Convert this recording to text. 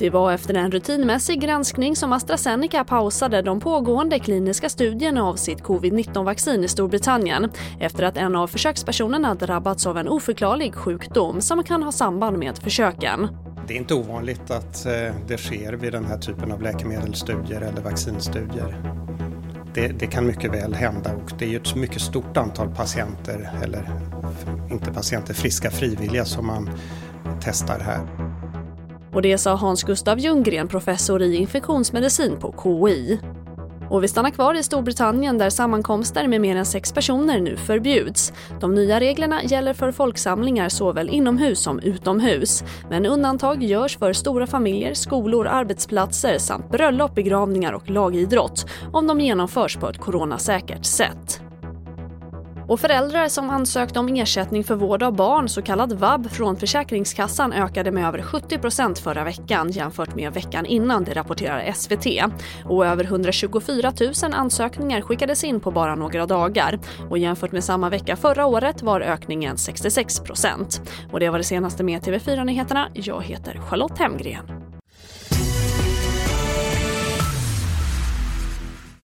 Det var efter en rutinmässig granskning som AstraZeneca pausade de pågående kliniska studierna av sitt covid-19-vaccin i Storbritannien efter att en av försökspersonerna drabbats av en oförklarlig sjukdom som kan ha samband med försöken. Det är inte ovanligt att eh, det sker vid den här typen av läkemedelsstudier eller vaccinstudier. Det, det, kan mycket väl hända och det är ju ett mycket stort antal patienter, eller inte patienter, friska frivilliga som man testar här. Och det sa Hans Gustav Ljunggren, professor i infektionsmedicin på KI. Och vi stannar kvar i Storbritannien där sammankomster med mer än sex personer nu förbjuds. De nya reglerna gäller för folksamlingar såväl inomhus som utomhus. Men undantag görs för stora familjer, skolor, arbetsplatser samt bröllop, begravningar och lagidrott om de genomförs på ett coronasäkert sätt. Och föräldrar som ansökte om ersättning för vård av barn, så kallad vab, från Försäkringskassan ökade med över 70% förra veckan jämfört med veckan innan, det rapporterar SVT. Och över 124 000 ansökningar skickades in på bara några dagar. Och jämfört med samma vecka förra året var ökningen 66 Och det var det senaste med TV4 Nyheterna. Jag heter Charlotte Hemgren.